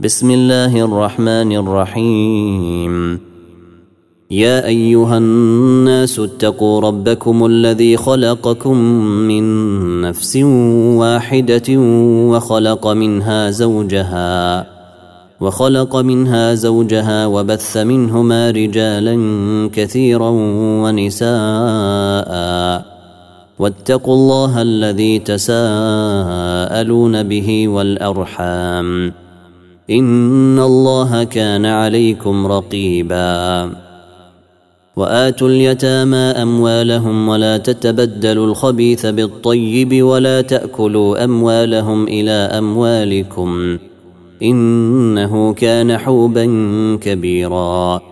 بسم الله الرحمن الرحيم. يا أيها الناس اتقوا ربكم الذي خلقكم من نفس واحدة وخلق منها زوجها وخلق منها زوجها وبث منهما رجالا كثيرا ونساء. واتقوا الله الذي تساءلون به والأرحام. إن الله كان عليكم رقيبا. وآتوا اليتامى أموالهم ولا تتبدلوا الخبيث بالطيب ولا تأكلوا أموالهم إلى أموالكم إنه كان حوبا كبيرا.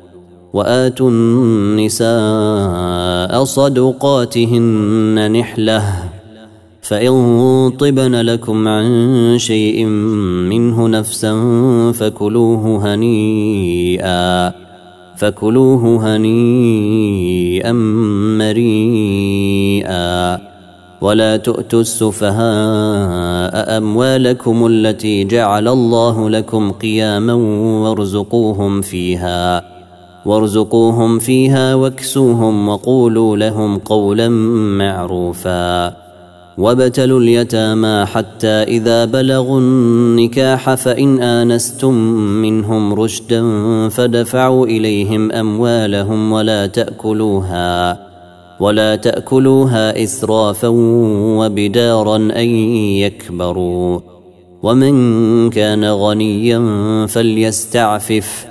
وآتوا النساء صدقاتهن نحلة فإن طبن لكم عن شيء منه نفسا فكلوه هنيئا فكلوه هنيئا مريئا ولا تؤتوا السفهاء أموالكم التي جعل الله لكم قياما وارزقوهم فيها وارزقوهم فيها واكسوهم وقولوا لهم قولا معروفا وابتلوا اليتامى حتى إذا بلغوا النكاح فإن آنستم منهم رشدا فدفعوا إليهم أموالهم ولا تأكلوها ولا تأكلوها إسرافا وبدارا أن يكبروا ومن كان غنيا فليستعفف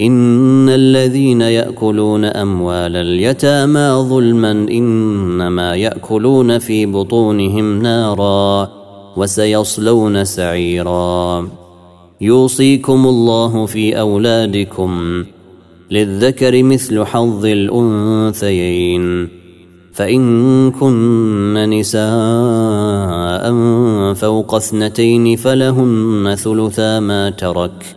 إن الذين يأكلون أموال اليتامى ظلما إنما يأكلون في بطونهم نارا وسيصلون سعيرا. يوصيكم الله في أولادكم للذكر مثل حظ الأنثيين. فإن كن نساء فوق اثنتين فلهن ثلثا ما ترك.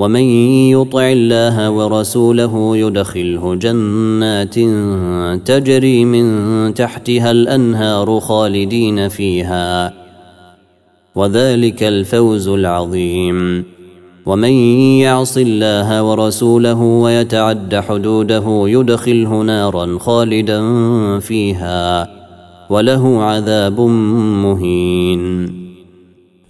ومن يطع الله ورسوله يدخله جنات تجري من تحتها الأنهار خالدين فيها. وذلك الفوز العظيم. ومن يعص الله ورسوله ويتعد حدوده يدخله نارا خالدا فيها. وله عذاب مهين.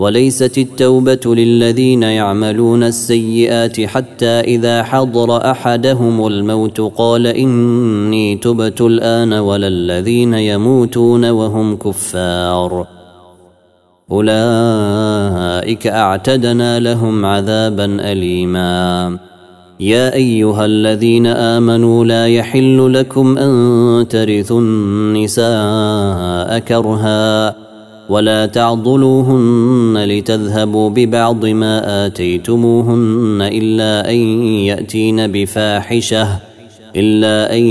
وليست التوبة للذين يعملون السيئات حتى إذا حضر أحدهم الموت قال إني تبت الآن ولا الذين يموتون وهم كفار. أولئك أعتدنا لهم عذابا أليما. يا أيها الذين آمنوا لا يحل لكم أن ترثوا النساء كرها. ولا تعضلوهن لتذهبوا ببعض ما آتيتموهن إلا أن يأتين بفاحشة إلا أن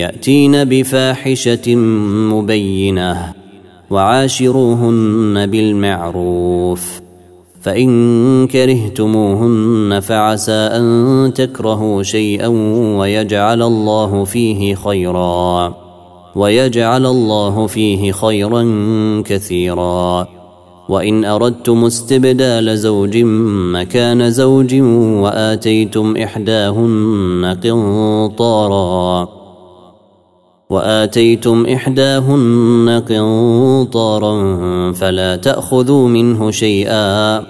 يأتين بفاحشة مبينة وعاشروهن بالمعروف فإن كرهتموهن فعسى أن تكرهوا شيئا ويجعل الله فيه خيراً. ويجعل الله فيه خيرا كثيرا. وإن أردتم استبدال زوج مكان زوج وآتيتم إحداهن قنطارا. وآتيتم إحداهن قنطارا فلا تأخذوا منه شيئا.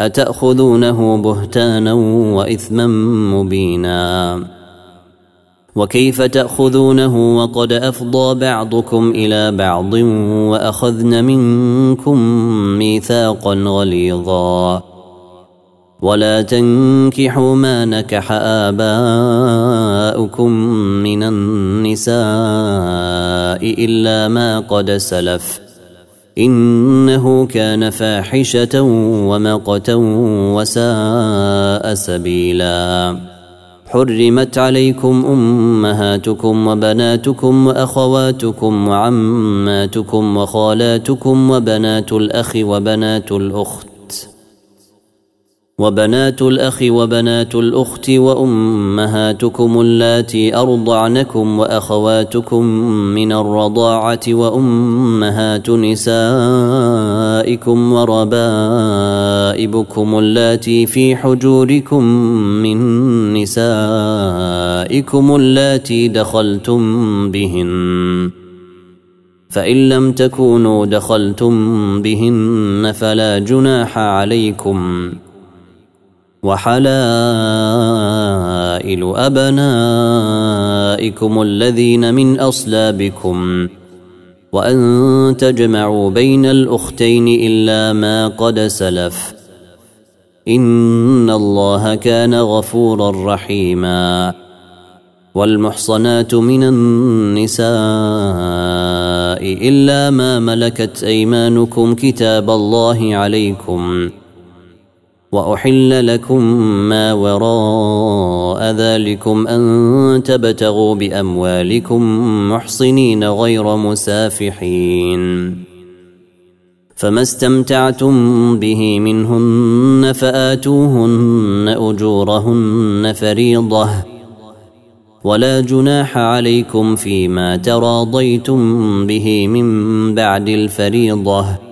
أتأخذونه بهتانا واثما مبينا. وكيف تأخذونه وقد أفضى بعضكم إلى بعض وأخذن منكم ميثاقا غليظا. ولا تنكحوا ما نكح آباؤكم من النساء إلا ما قد سلف. إنه كان فاحشة ومقتا وساء سبيلا. حرمت عليكم أمهاتكم وبناتكم وأخواتكم وعماتكم وخالاتكم وبنات الأخ وبنات الأخت. وبنات الأخ وبنات الأخت وأمهاتكم اللاتي أرضعنكم وأخواتكم من الرضاعة وأمهات نسائكم وربائبكم اللاتي في حجوركم من نسائكم اللاتي دخلتم بهن فإن لم تكونوا دخلتم بهن فلا جناح عليكم وحلائل أبنائكم الذين من أصلابكم وأن تجمعوا بين الأختين إلا ما قد سلف. إن الله كان غفورا رحيما. والمحصنات من النساء إلا ما ملكت أيمانكم كتاب الله عليكم. وأحل لكم ما وراء ذلكم أن تبتغوا بأموالكم محصنين غير مسافحين. فما استمتعتم به منهن فآتوهن أجورهن فريضة. ولا جناح عليكم فيما تراضيتم به من بعد الفريضة.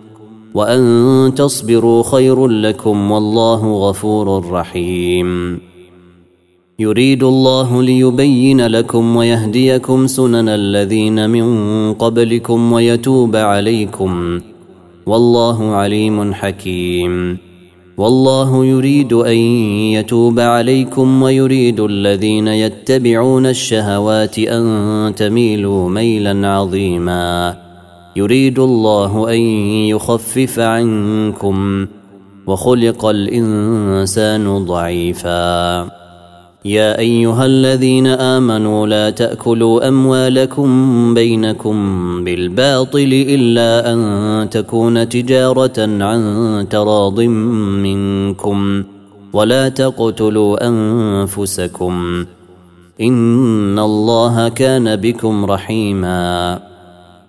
وأن تصبروا خير لكم والله غفور رحيم. يريد الله ليبين لكم ويهديكم سنن الذين من قبلكم ويتوب عليكم. والله عليم حكيم. والله يريد أن يتوب عليكم ويريد الذين يتبعون الشهوات أن تميلوا ميلا عظيما. يريد الله أن يخفف عنكم وخلق الإنسان ضعيفا. يا أيها الذين آمنوا لا تأكلوا أموالكم بينكم بالباطل إلا أن تكون تجارة عن تراض منكم ولا تقتلوا أنفسكم. إن الله كان بكم رحيما.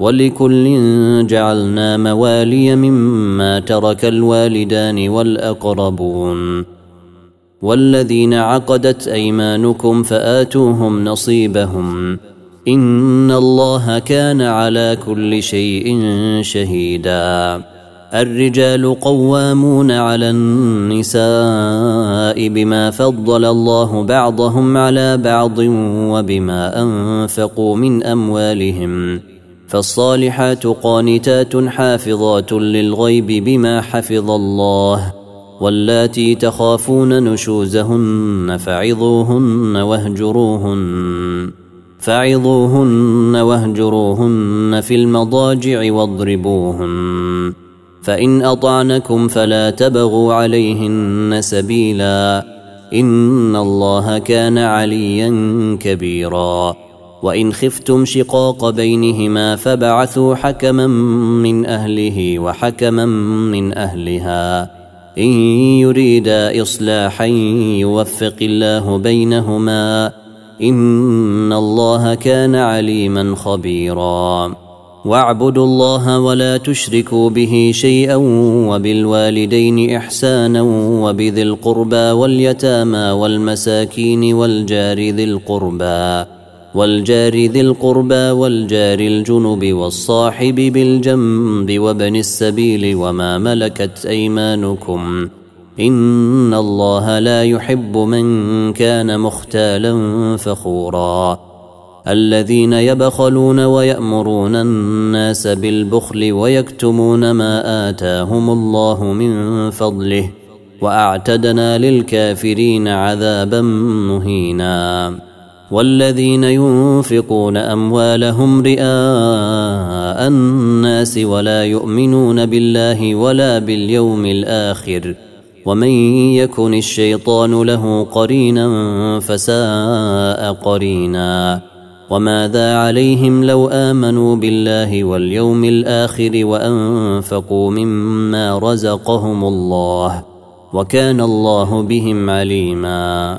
ولكل جعلنا موالي مما ترك الوالدان والأقربون. والذين عقدت أيمانكم فآتوهم نصيبهم. إن الله كان على كل شيء شهيدا. الرجال قوامون على النساء بما فضل الله بعضهم على بعض وبما أنفقوا من أموالهم. فالصالحات قانتات حافظات للغيب بما حفظ الله واللاتي تخافون نشوزهن فعظوهن واهجروهن فعظوهن واهجروهن في المضاجع واضربوهن فإن أطعنكم فلا تبغوا عليهن سبيلا إن الله كان عليا كبيرا وإن خفتم شقاق بينهما فبعثوا حكما من أهله وحكما من أهلها. إن يريدا إصلاحا يوفق الله بينهما. إن الله كان عليما خبيرا. واعبدوا الله ولا تشركوا به شيئا وبالوالدين إحسانا وبذي القربى واليتامى والمساكين والجار ذي القربى. والجار ذي القربى والجار الجنب والصاحب بالجنب وابن السبيل وما ملكت أيمانكم إن الله لا يحب من كان مختالا فخورا الذين يبخلون ويأمرون الناس بالبخل ويكتمون ما آتاهم الله من فضله وأعتدنا للكافرين عذابا مهينا والذين ينفقون أموالهم رئاء الناس ولا يؤمنون بالله ولا باليوم الآخر ومن يكن الشيطان له قرينا فساء قرينا وماذا عليهم لو آمنوا بالله واليوم الآخر وأنفقوا مما رزقهم الله وكان الله بهم عليما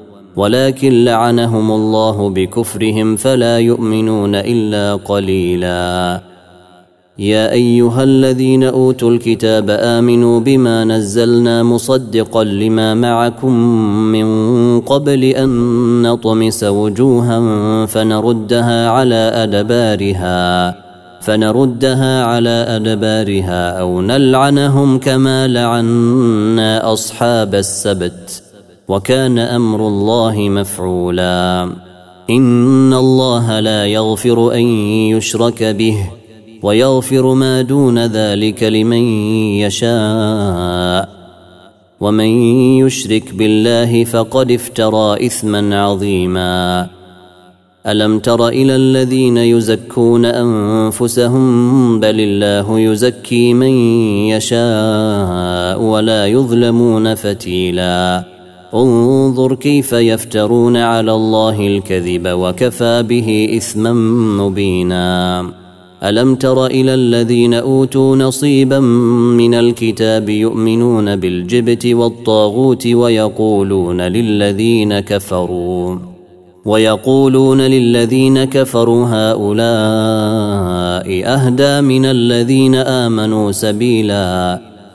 ولكن لعنهم الله بكفرهم فلا يؤمنون إلا قليلا. يا أيها الذين أوتوا الكتاب آمنوا بما نزلنا مصدقا لما معكم من قبل أن نطمس وجوها فنردها على أدبارها فنردها على أدبارها أو نلعنهم كما لعنا أصحاب السبت. وكان أمر الله مفعولا. إن الله لا يغفر أن يشرك به ويغفر ما دون ذلك لمن يشاء. ومن يشرك بالله فقد افترى إثما عظيما. ألم تر إلى الذين يزكون أنفسهم بل الله يزكي من يشاء ولا يظلمون فتيلا. انظر كيف يفترون على الله الكذب وكفى به إثما مبينا. ألم تر إلى الذين أوتوا نصيبا من الكتاب يؤمنون بالجبت والطاغوت ويقولون للذين كفروا ويقولون للذين كفروا هؤلاء أهدى من الذين آمنوا سبيلا.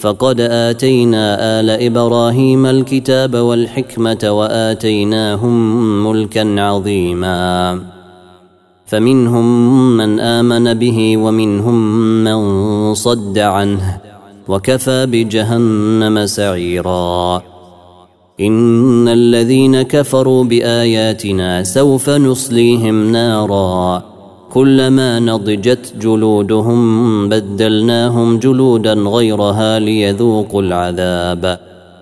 فقد آتينا آل إبراهيم الكتاب والحكمة وآتيناهم ملكا عظيما. فمنهم من آمن به ومنهم من صد عنه وكفى بجهنم سعيرا. إن الذين كفروا بآياتنا سوف نصليهم نارا. كلما نضجت جلودهم بدلناهم جلودا غيرها ليذوقوا العذاب.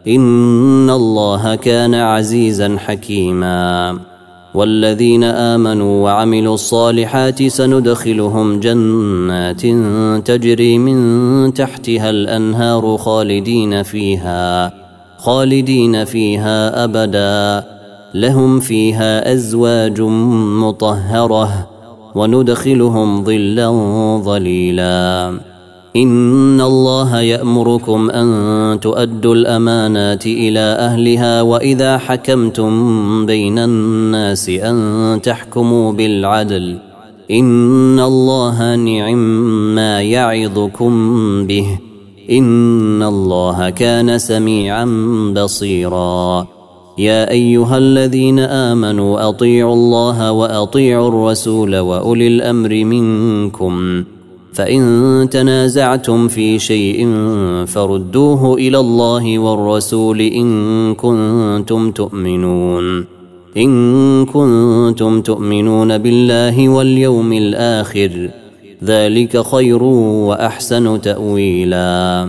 إن الله كان عزيزا حكيما. والذين آمنوا وعملوا الصالحات سندخلهم جنات تجري من تحتها الأنهار خالدين فيها خالدين فيها أبدا. لهم فيها أزواج مطهرة. وندخلهم ظلا ظليلا. إن الله يأمركم أن تؤدوا الأمانات إلى أهلها وإذا حكمتم بين الناس أن تحكموا بالعدل. إن الله نعم ما يعظكم به. إن الله كان سميعا بصيرا. يا أيها الذين آمنوا أطيعوا الله وأطيعوا الرسول وأولي الأمر منكم. فإن تنازعتم في شيء فردوه إلى الله والرسول إن كنتم تؤمنون. إن كنتم تؤمنون بالله واليوم الآخر ذلك خير وأحسن تأويلا.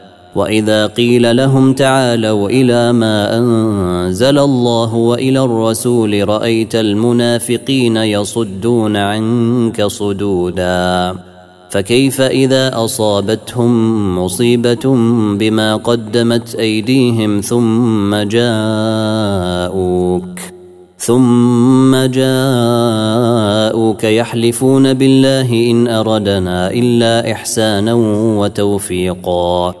وإذا قيل لهم تعالوا إلى ما أنزل الله وإلى الرسول رأيت المنافقين يصدون عنك صدودا. فكيف إذا أصابتهم مصيبة بما قدمت أيديهم ثم جاءوك؟ ثم جاءوك يحلفون بالله إن أردنا إلا إحسانا وتوفيقا.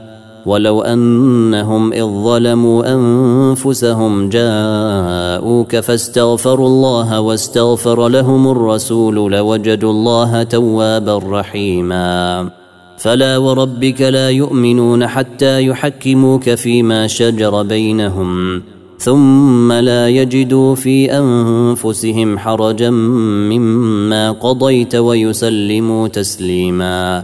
ولو أنهم إذ ظلموا أنفسهم جاءوك فاستغفروا الله واستغفر لهم الرسول لوجدوا الله توابا رحيما. فلا وربك لا يؤمنون حتى يحكموك فيما شجر بينهم ثم لا يجدوا في أنفسهم حرجا مما قضيت ويسلموا تسليما.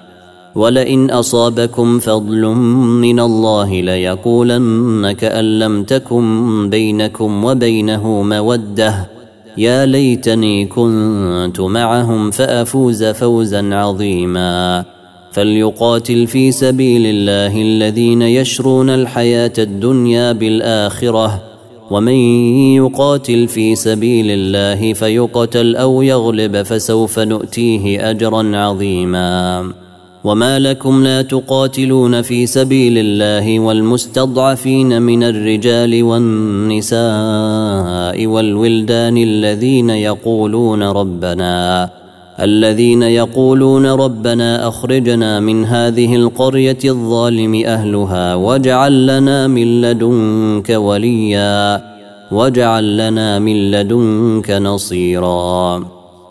ولئن أصابكم فضل من الله ليقولن كان لم تكن بينكم وبينه مودة. يا ليتني كنت معهم فأفوز فوزا عظيما. فليقاتل في سبيل الله الذين يشرون الحياة الدنيا بالآخرة. ومن يقاتل في سبيل الله فيقتل أو يغلب فسوف نؤتيه أجرا عظيما. وما لكم لا تقاتلون في سبيل الله والمستضعفين من الرجال والنساء والولدان الذين يقولون ربنا الذين يقولون ربنا اخرجنا من هذه القريه الظالم اهلها واجعل لنا من لدنك وليا واجعل لنا من لدنك نصيرا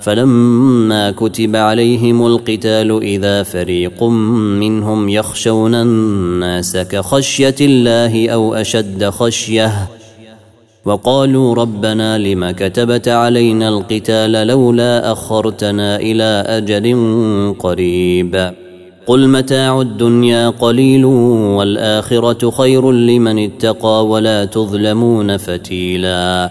فلما كتب عليهم القتال إذا فريق منهم يخشون الناس كخشية الله أو أشد خشية وقالوا ربنا لم كتبت علينا القتال لولا أخرتنا إلى أجل قريب. قل متاع الدنيا قليل والآخرة خير لمن اتقى ولا تظلمون فتيلا.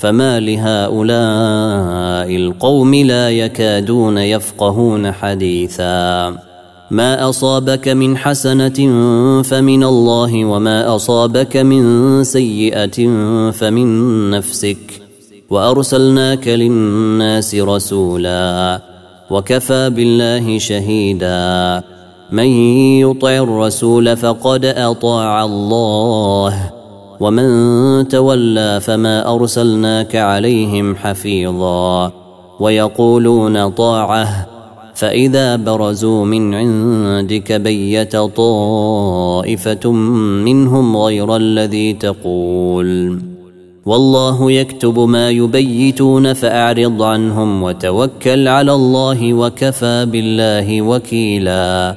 فما لهؤلاء القوم لا يكادون يفقهون حديثا. ما أصابك من حسنة فمن الله وما أصابك من سيئة فمن نفسك. وأرسلناك للناس رسولا وكفى بالله شهيدا. من يطع الرسول فقد أطاع الله. ومن تولى فما أرسلناك عليهم حفيظا ويقولون طاعة فإذا برزوا من عندك بيت طائفة منهم غير الذي تقول. والله يكتب ما يبيتون فأعرض عنهم وتوكل على الله وكفى بالله وكيلا.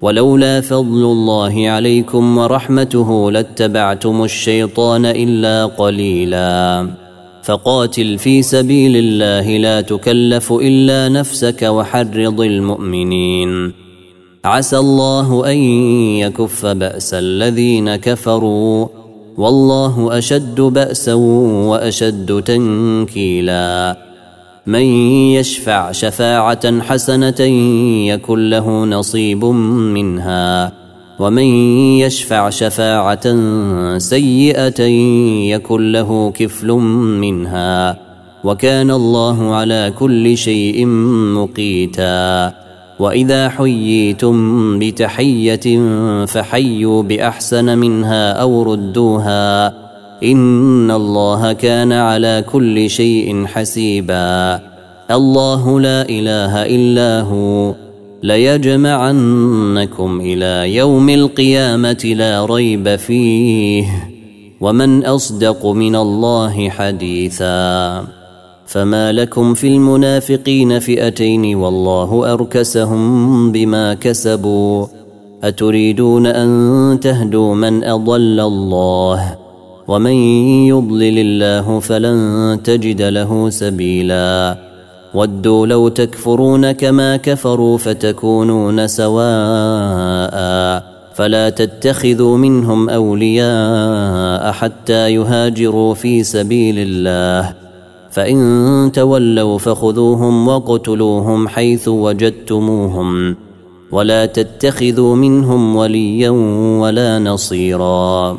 ولولا فضل الله عليكم ورحمته لاتبعتم الشيطان إلا قليلا. فقاتل في سبيل الله لا تكلف إلا نفسك وحرض المؤمنين. عسى الله أن يكف بأس الذين كفروا. والله أشد بأسا وأشد تنكيلا. من يشفع شفاعة حسنة يكن له نصيب منها ومن يشفع شفاعة سيئة يكن له كفل منها وكان الله على كل شيء مقيتا. وإذا حييتم بتحية فحيوا بأحسن منها أو ردوها إن الله كان على كل شيء حسيبا. الله لا إله إلا هو. ليجمعنكم إلى يوم القيامة لا ريب فيه. ومن أصدق من الله حديثا. فما لكم في المنافقين فئتين والله أركسهم بما كسبوا. أتريدون أن تهدوا من أضل الله؟ ومن يضلل الله فلن تجد له سبيلا. ودوا لو تكفرون كما كفروا فتكونون سواء. فلا تتخذوا منهم أولياء حتى يهاجروا في سبيل الله. فإن تولوا فخذوهم وقتلوهم حيث وجدتموهم. ولا تتخذوا منهم وليا ولا نصيرا.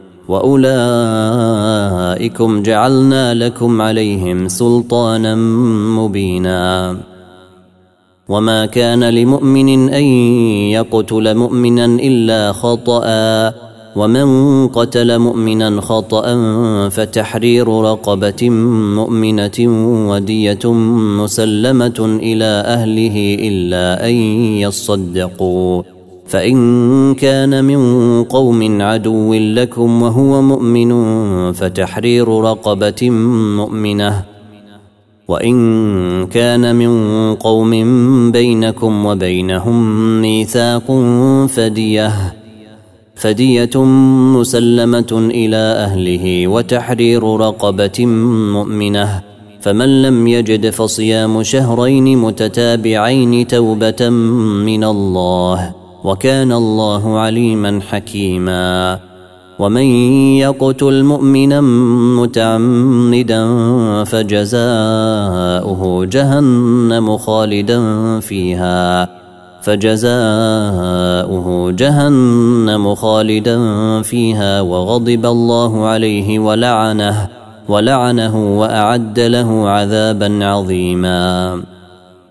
واولئكم جعلنا لكم عليهم سلطانا مبينا. وما كان لمؤمن ان يقتل مؤمنا الا خطأ. ومن قتل مؤمنا خطأ فتحرير رقبة مؤمنة ودية مسلمة إلى أهله إلا أن يصدقوا. فإن كان من قوم عدو لكم وهو مؤمن فتحرير رقبة مؤمنة. وإن كان من قوم بينكم وبينهم ميثاق فدية فدية مسلمة إلى أهله وتحرير رقبة مؤمنة. فمن لم يجد فصيام شهرين متتابعين توبة من الله. وكان الله عليما حكيما. ومن يقتل مؤمنا متعمدا فجزاؤه جهنم خالدا فيها. فجزاؤه جهنم خالدا فيها وغضب الله عليه ولعنه ولعنه وأعد له عذابا عظيما.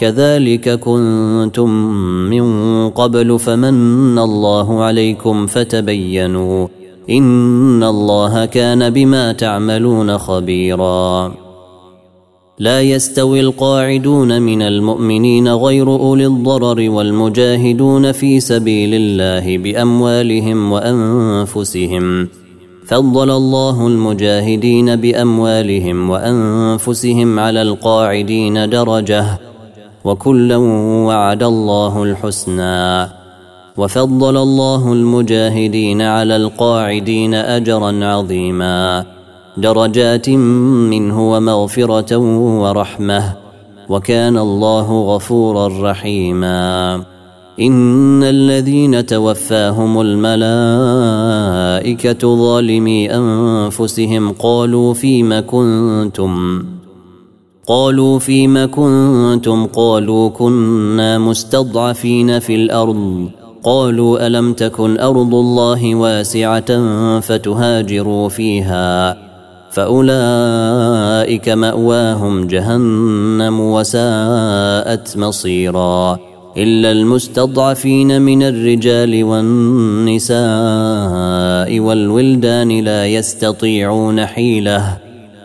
كذلك كنتم من قبل فمن الله عليكم فتبينوا إن الله كان بما تعملون خبيرا. لا يستوي القاعدون من المؤمنين غير أولي الضرر والمجاهدون في سبيل الله بأموالهم وأنفسهم. فضل الله المجاهدين بأموالهم وأنفسهم على القاعدين درجة. وكلا وعد الله الحسنى وفضل الله المجاهدين على القاعدين أجرا عظيما درجات منه ومغفرة ورحمة وكان الله غفورا رحيما إن الذين توفاهم الملائكة ظالمي أنفسهم قالوا فيم كنتم قالوا فيم كنتم؟ قالوا كنا مستضعفين في الأرض. قالوا ألم تكن أرض الله واسعة فتهاجروا فيها؟ فأولئك مأواهم جهنم وساءت مصيرا. إلا المستضعفين من الرجال والنساء والولدان لا يستطيعون حيلة.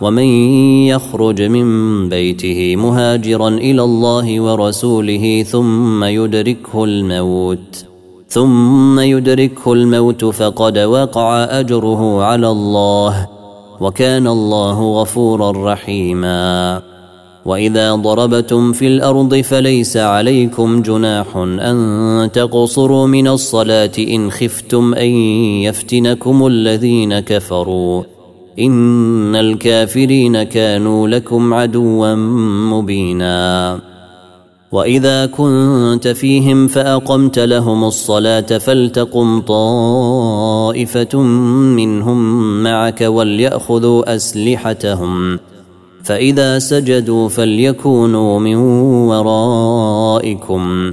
ومن يخرج من بيته مهاجرا إلى الله ورسوله ثم يدركه الموت ثم يدركه الموت فقد وقع أجره على الله وكان الله غفورا رحيما. وإذا ضربتم في الأرض فليس عليكم جناح أن تقصروا من الصلاة إن خفتم أن يفتنكم الذين كفروا. إن الكافرين كانوا لكم عدوا مبينا. وإذا كنت فيهم فأقمت لهم الصلاة فلتقم طائفة منهم معك وليأخذوا أسلحتهم. فإذا سجدوا فليكونوا من ورائكم.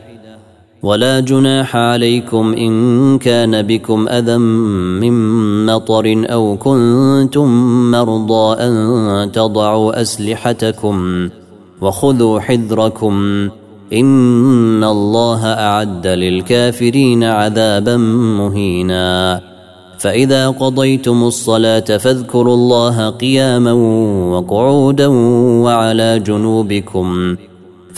ولا جناح عليكم إن كان بكم أذى من مطر أو كنتم مرضى أن تضعوا أسلحتكم وخذوا حذركم إن الله أعد للكافرين عذابا مهينا. فإذا قضيتم الصلاة فاذكروا الله قياما وقعودا وعلى جنوبكم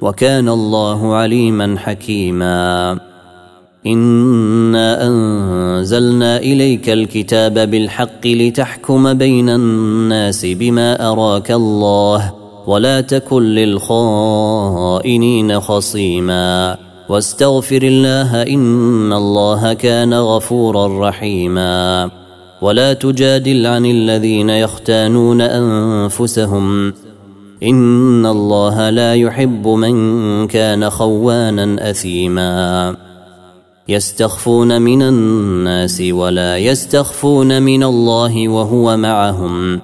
وكان الله عليما حكيما. إنا أنزلنا إليك الكتاب بالحق لتحكم بين الناس بما أراك الله ولا تكن للخائنين خصيما. واستغفر الله إن الله كان غفورا رحيما. ولا تجادل عن الذين يختانون أنفسهم إن الله لا يحب من كان خوانا أثيما. يستخفون من الناس ولا يستخفون من الله وهو معهم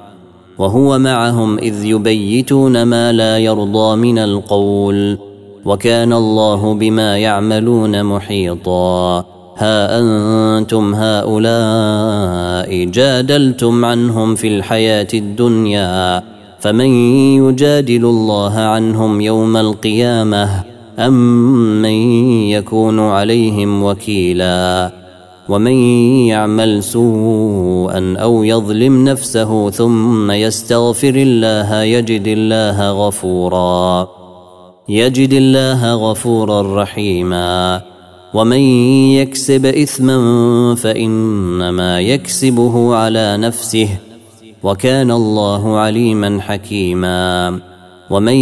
وهو معهم إذ يبيتون ما لا يرضى من القول وكان الله بما يعملون محيطا. ها أنتم هؤلاء جادلتم عنهم في الحياة الدنيا. فمن يجادل الله عنهم يوم القيامة أم من يكون عليهم وكيلا ومن يعمل سوءا أو يظلم نفسه ثم يستغفر الله يجد الله غفورا يجد الله غفورا رحيما ومن يكسب إثما فإنما يكسبه على نفسه وكان الله عليما حكيما. ومن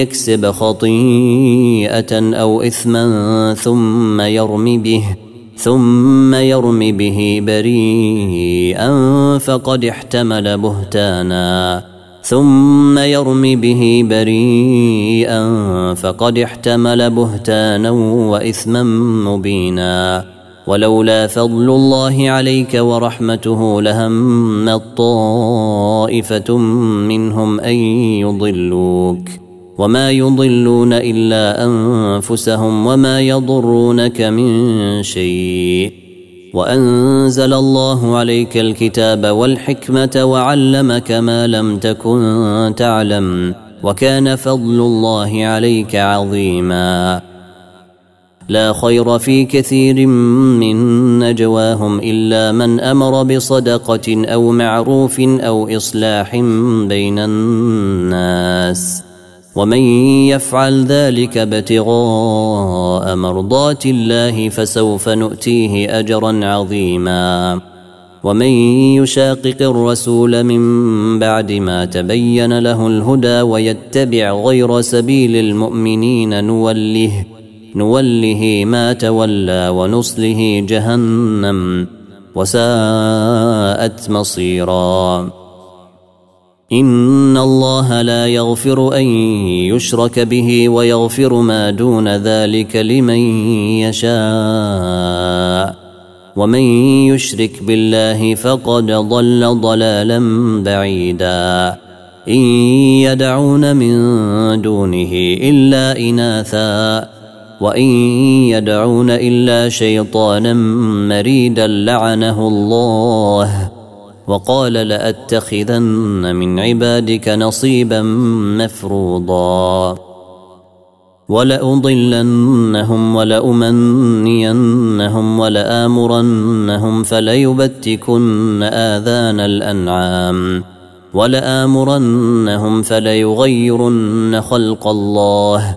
يكسب خطيئة أو إثما ثم يرم به ثم يرم به بريئا فقد احتمل بهتانا. ثم يرم به بريئا فقد احتمل بهتانا وإثما مبينا. ولولا فضل الله عليك ورحمته لهم طائفة منهم أن يضلوك وما يضلون إلا أنفسهم وما يضرونك من شيء وأنزل الله عليك الكتاب والحكمة وعلمك ما لم تكن تعلم وكان فضل الله عليك عظيماً لا خير في كثير من نجواهم إلا من أمر بصدقة أو معروف أو إصلاح بين الناس. ومن يفعل ذلك ابتغاء مرضات الله فسوف نؤتيه أجرا عظيما. ومن يشاقق الرسول من بعد ما تبين له الهدى ويتبع غير سبيل المؤمنين نوله نوله ما تولى ونصله جهنم وساءت مصيرا. إن الله لا يغفر أن يشرك به ويغفر ما دون ذلك لمن يشاء. ومن يشرك بالله فقد ضل ضلالا بعيدا. إن يدعون من دونه إلا إناثا. وان يدعون الا شيطانا مريدا لعنه الله وقال لاتخذن من عبادك نصيبا مفروضا ولأضلنهم ولأمنينهم ولآمرنهم فليبتكن آذان الأنعام ولآمرنهم فليغيرن خلق الله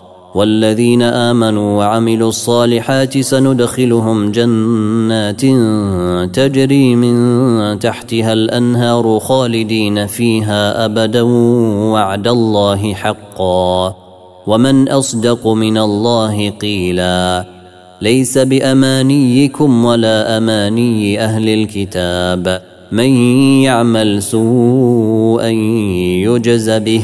والذين آمنوا وعملوا الصالحات سندخلهم جنات تجري من تحتها الأنهار خالدين فيها أبدا وعد الله حقا. ومن أصدق من الله قيلا. ليس بأمانيكم ولا أماني أهل الكتاب. من يعمل سوءا يجز به.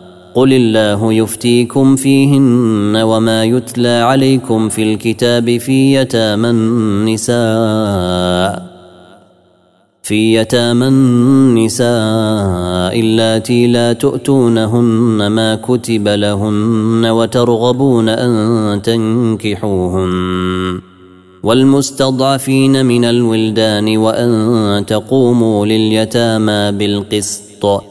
قل الله يفتيكم فيهن وما يتلى عليكم في الكتاب في يتامى النساء في يتامى النساء اللاتي لا تؤتونهن ما كتب لهن وترغبون ان تنكحوهن والمستضعفين من الولدان وان تقوموا لليتامى بالقسط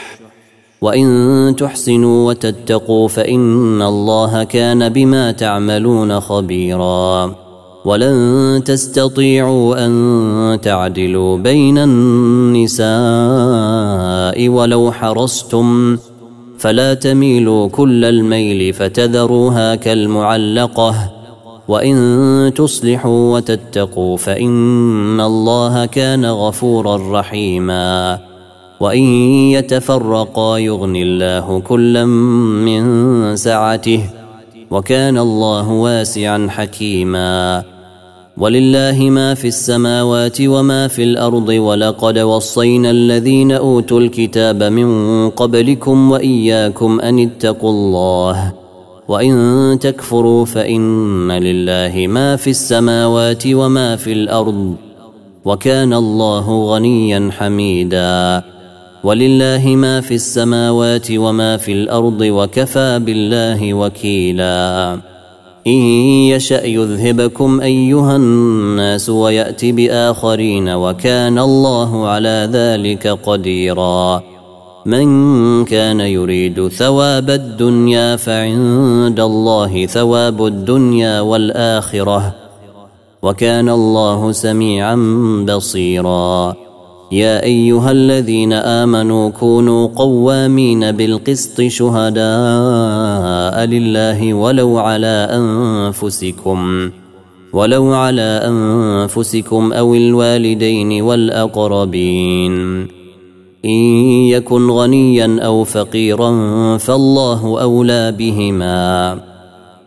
وإن تحسنوا وتتقوا فإن الله كان بما تعملون خبيرا ولن تستطيعوا أن تعدلوا بين النساء ولو حرصتم فلا تميلوا كل الميل فتذروها كالمعلقة وإن تصلحوا وتتقوا فإن الله كان غفورا رحيما وإن يتفرقا يغن الله كلا من سعته وكان الله واسعا حكيما. ولله ما في السماوات وما في الأرض ولقد وصينا الذين أوتوا الكتاب من قبلكم وإياكم أن اتقوا الله. وإن تكفروا فإن لله ما في السماوات وما في الأرض وكان الله غنيا حميدا. ولله ما في السماوات وما في الأرض وكفى بالله وكيلا. إن يشأ يذهبكم أيها الناس ويأت بآخرين وكان الله على ذلك قديرا. من كان يريد ثواب الدنيا فعند الله ثواب الدنيا والآخرة. وكان الله سميعا بصيرا. يا أيها الذين آمنوا كونوا قوامين بالقسط شهداء لله ولو على أنفسكم ولو على أنفسكم أو الوالدين والأقربين. إن يكن غنيا أو فقيرا فالله أولى بهما.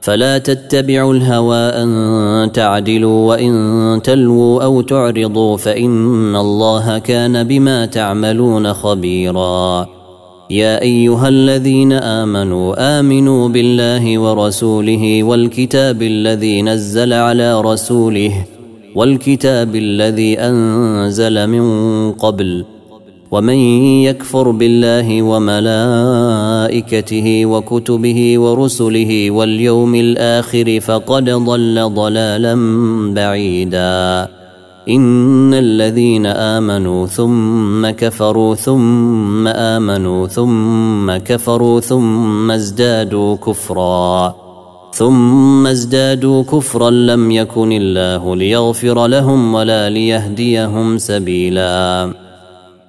فلا تتبعوا الهوى أن تعدلوا وإن تلووا أو تعرضوا فإن الله كان بما تعملون خبيرا. يا أيها الذين آمنوا آمنوا بالله ورسوله والكتاب الذي نزل على رسوله والكتاب الذي أنزل من قبل ومن يكفر بالله وملائكته وكتبه ورسله واليوم الآخر فقد ضل ضلالا بعيدا. إن الذين آمنوا ثم كفروا ثم آمنوا ثم كفروا ثم ازدادوا كفرا. ثم ازدادوا كفرا لم يكن الله ليغفر لهم ولا ليهديهم سبيلا.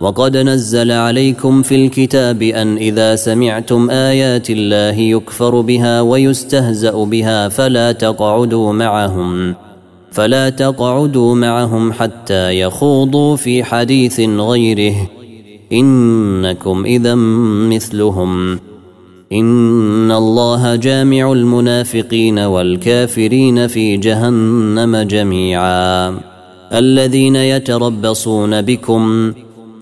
وقد نزل عليكم في الكتاب أن إذا سمعتم آيات الله يكفر بها ويستهزأ بها فلا تقعدوا معهم فلا تقعدوا معهم حتى يخوضوا في حديث غيره. إنكم إذا مثلهم. إن الله جامع المنافقين والكافرين في جهنم جميعا. الذين يتربصون بكم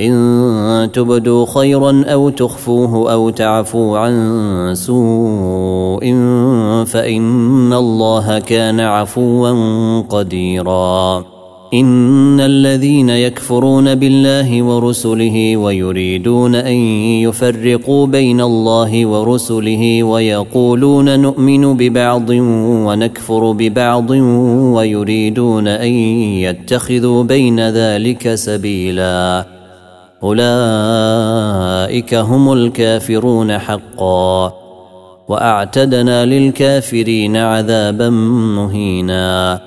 إن تبدوا خيرا أو تخفوه أو تعفوا عن سوء فإن الله كان عفوا قديرا. إن الذين يكفرون بالله ورسله ويريدون أن يفرقوا بين الله ورسله ويقولون نؤمن ببعض ونكفر ببعض ويريدون أن يتخذوا بين ذلك سبيلا. أولئك هم الكافرون حقا وأعتدنا للكافرين عذابا مهينا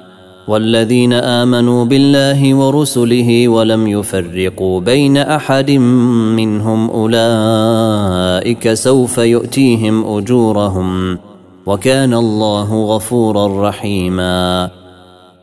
والذين آمنوا بالله ورسله ولم يفرقوا بين أحد منهم أولئك سوف يؤتيهم أجورهم وكان الله غفورا رحيما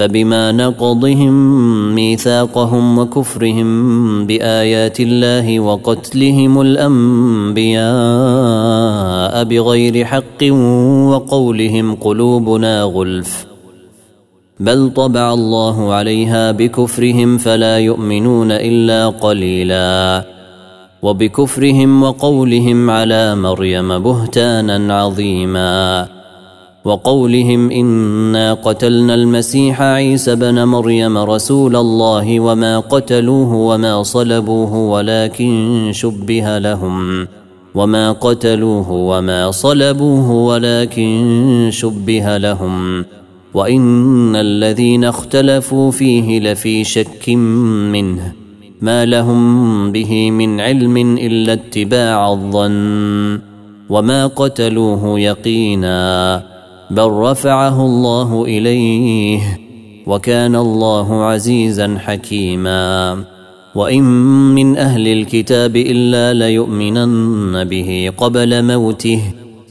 فبما نقضهم ميثاقهم وكفرهم بآيات الله وقتلهم الأنبياء بغير حق وقولهم قلوبنا غلف بل طبع الله عليها بكفرهم فلا يؤمنون إلا قليلا وبكفرهم وقولهم على مريم بهتانا عظيما وقولهم إنا قتلنا المسيح عيسى بن مريم رسول الله وما قتلوه وما صلبوه ولكن شبه لهم وما قتلوه وما صلبوه ولكن شبه لهم وإن الذين اختلفوا فيه لفي شك منه ما لهم به من علم إلا اتباع الظن وما قتلوه يقينا بل رفعه الله إليه وكان الله عزيزا حكيما. وإن من أهل الكتاب إلا ليؤمنن به قبل موته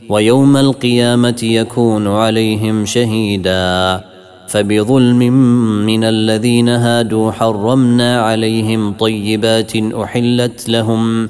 ويوم القيامة يكون عليهم شهيدا. فبظلم من الذين هادوا حرمنا عليهم طيبات أحلت لهم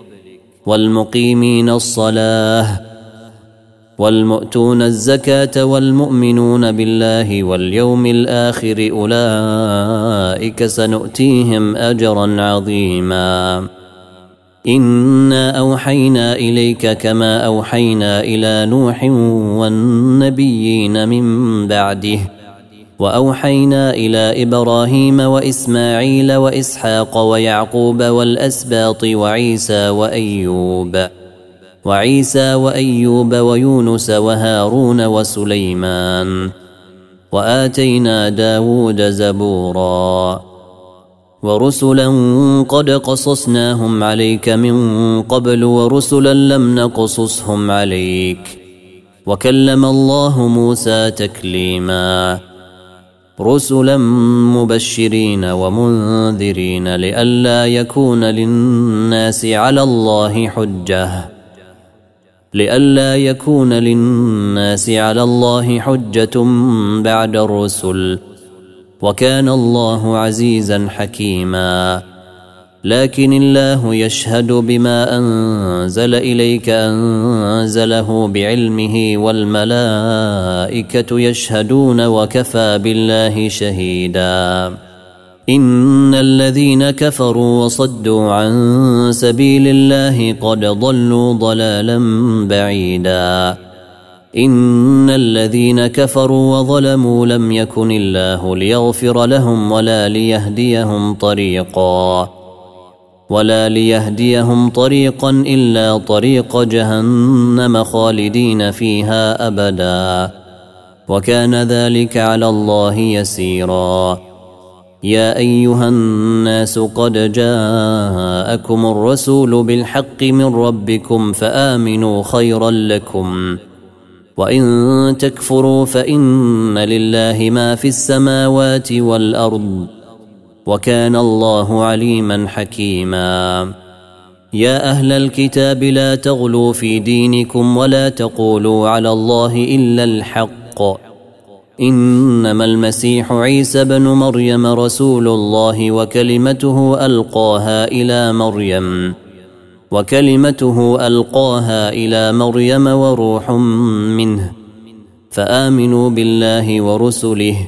والمقيمين الصلاة والمؤتون الزكاة والمؤمنون بالله واليوم الآخر أولئك سنؤتيهم أجرا عظيما. إنا أوحينا إليك كما أوحينا إلى نوح والنبيين من بعده وأوحينا إلى إبراهيم وإسماعيل وإسحاق ويعقوب والأسباط وعيسى وأيوب وعيسى وأيوب ويونس وهارون وسليمان وآتينا داود زبورا ورسلا قد قصصناهم عليك من قبل ورسلا لم نقصصهم عليك وكلم الله موسى تكليما. رسلا مبشرين ومنذرين لئلا يكون للناس على الله حجه لئلا يكون للناس على الله حجه بعد الرسل وكان الله عزيزا حكيما لكن الله يشهد بما أنزل إليك أنزله بعلمه والملائكة يشهدون وكفى بالله شهيدا. إن الذين كفروا وصدوا عن سبيل الله قد ضلوا ضلالا بعيدا. إن الذين كفروا وظلموا لم يكن الله ليغفر لهم ولا ليهديهم طريقا. ولا ليهديهم طريقا إلا طريق جهنم خالدين فيها أبدا. وكان ذلك على الله يسيرا. يا أيها الناس قد جاءكم الرسول بالحق من ربكم فآمنوا خيرا لكم. وإن تكفروا فإن لله ما في السماوات والأرض. وكان الله عليما حكيما. يا أهل الكتاب لا تغلوا في دينكم ولا تقولوا على الله إلا الحق. إنما المسيح عيسى بن مريم رسول الله وكلمته ألقاها إلى مريم. وكلمته ألقاها إلى مريم وروح منه. فآمنوا بالله ورسله.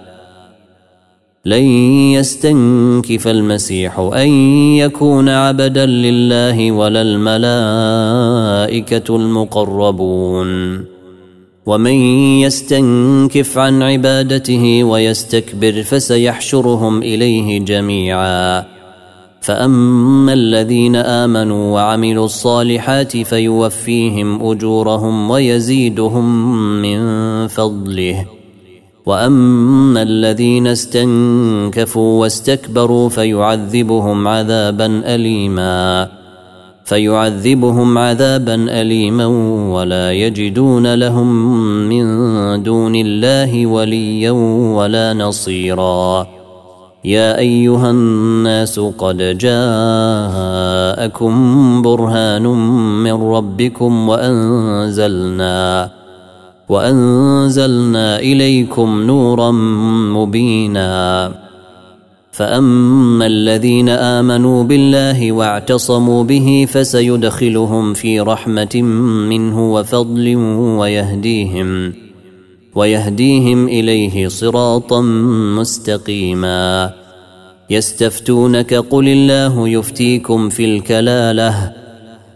لن يستنكف المسيح أن يكون عبدا لله ولا الملائكة المقربون. ومن يستنكف عن عبادته ويستكبر فسيحشرهم إليه جميعا. فأما الذين آمنوا وعملوا الصالحات فيوفيهم أجورهم ويزيدهم من فضله. واما الذين استنكفوا واستكبروا فيعذبهم عذابا اليما فيعذبهم عذابا اليما ولا يجدون لهم من دون الله وليا ولا نصيرا يا ايها الناس قد جاءكم برهان من ربكم وانزلنا وأنزلنا إليكم نورا مبينا. فأما الذين آمنوا بالله واعتصموا به فسيدخلهم في رحمة منه وفضل ويهديهم ويهديهم إليه صراطا مستقيما. يستفتونك قل الله يفتيكم في الكلالة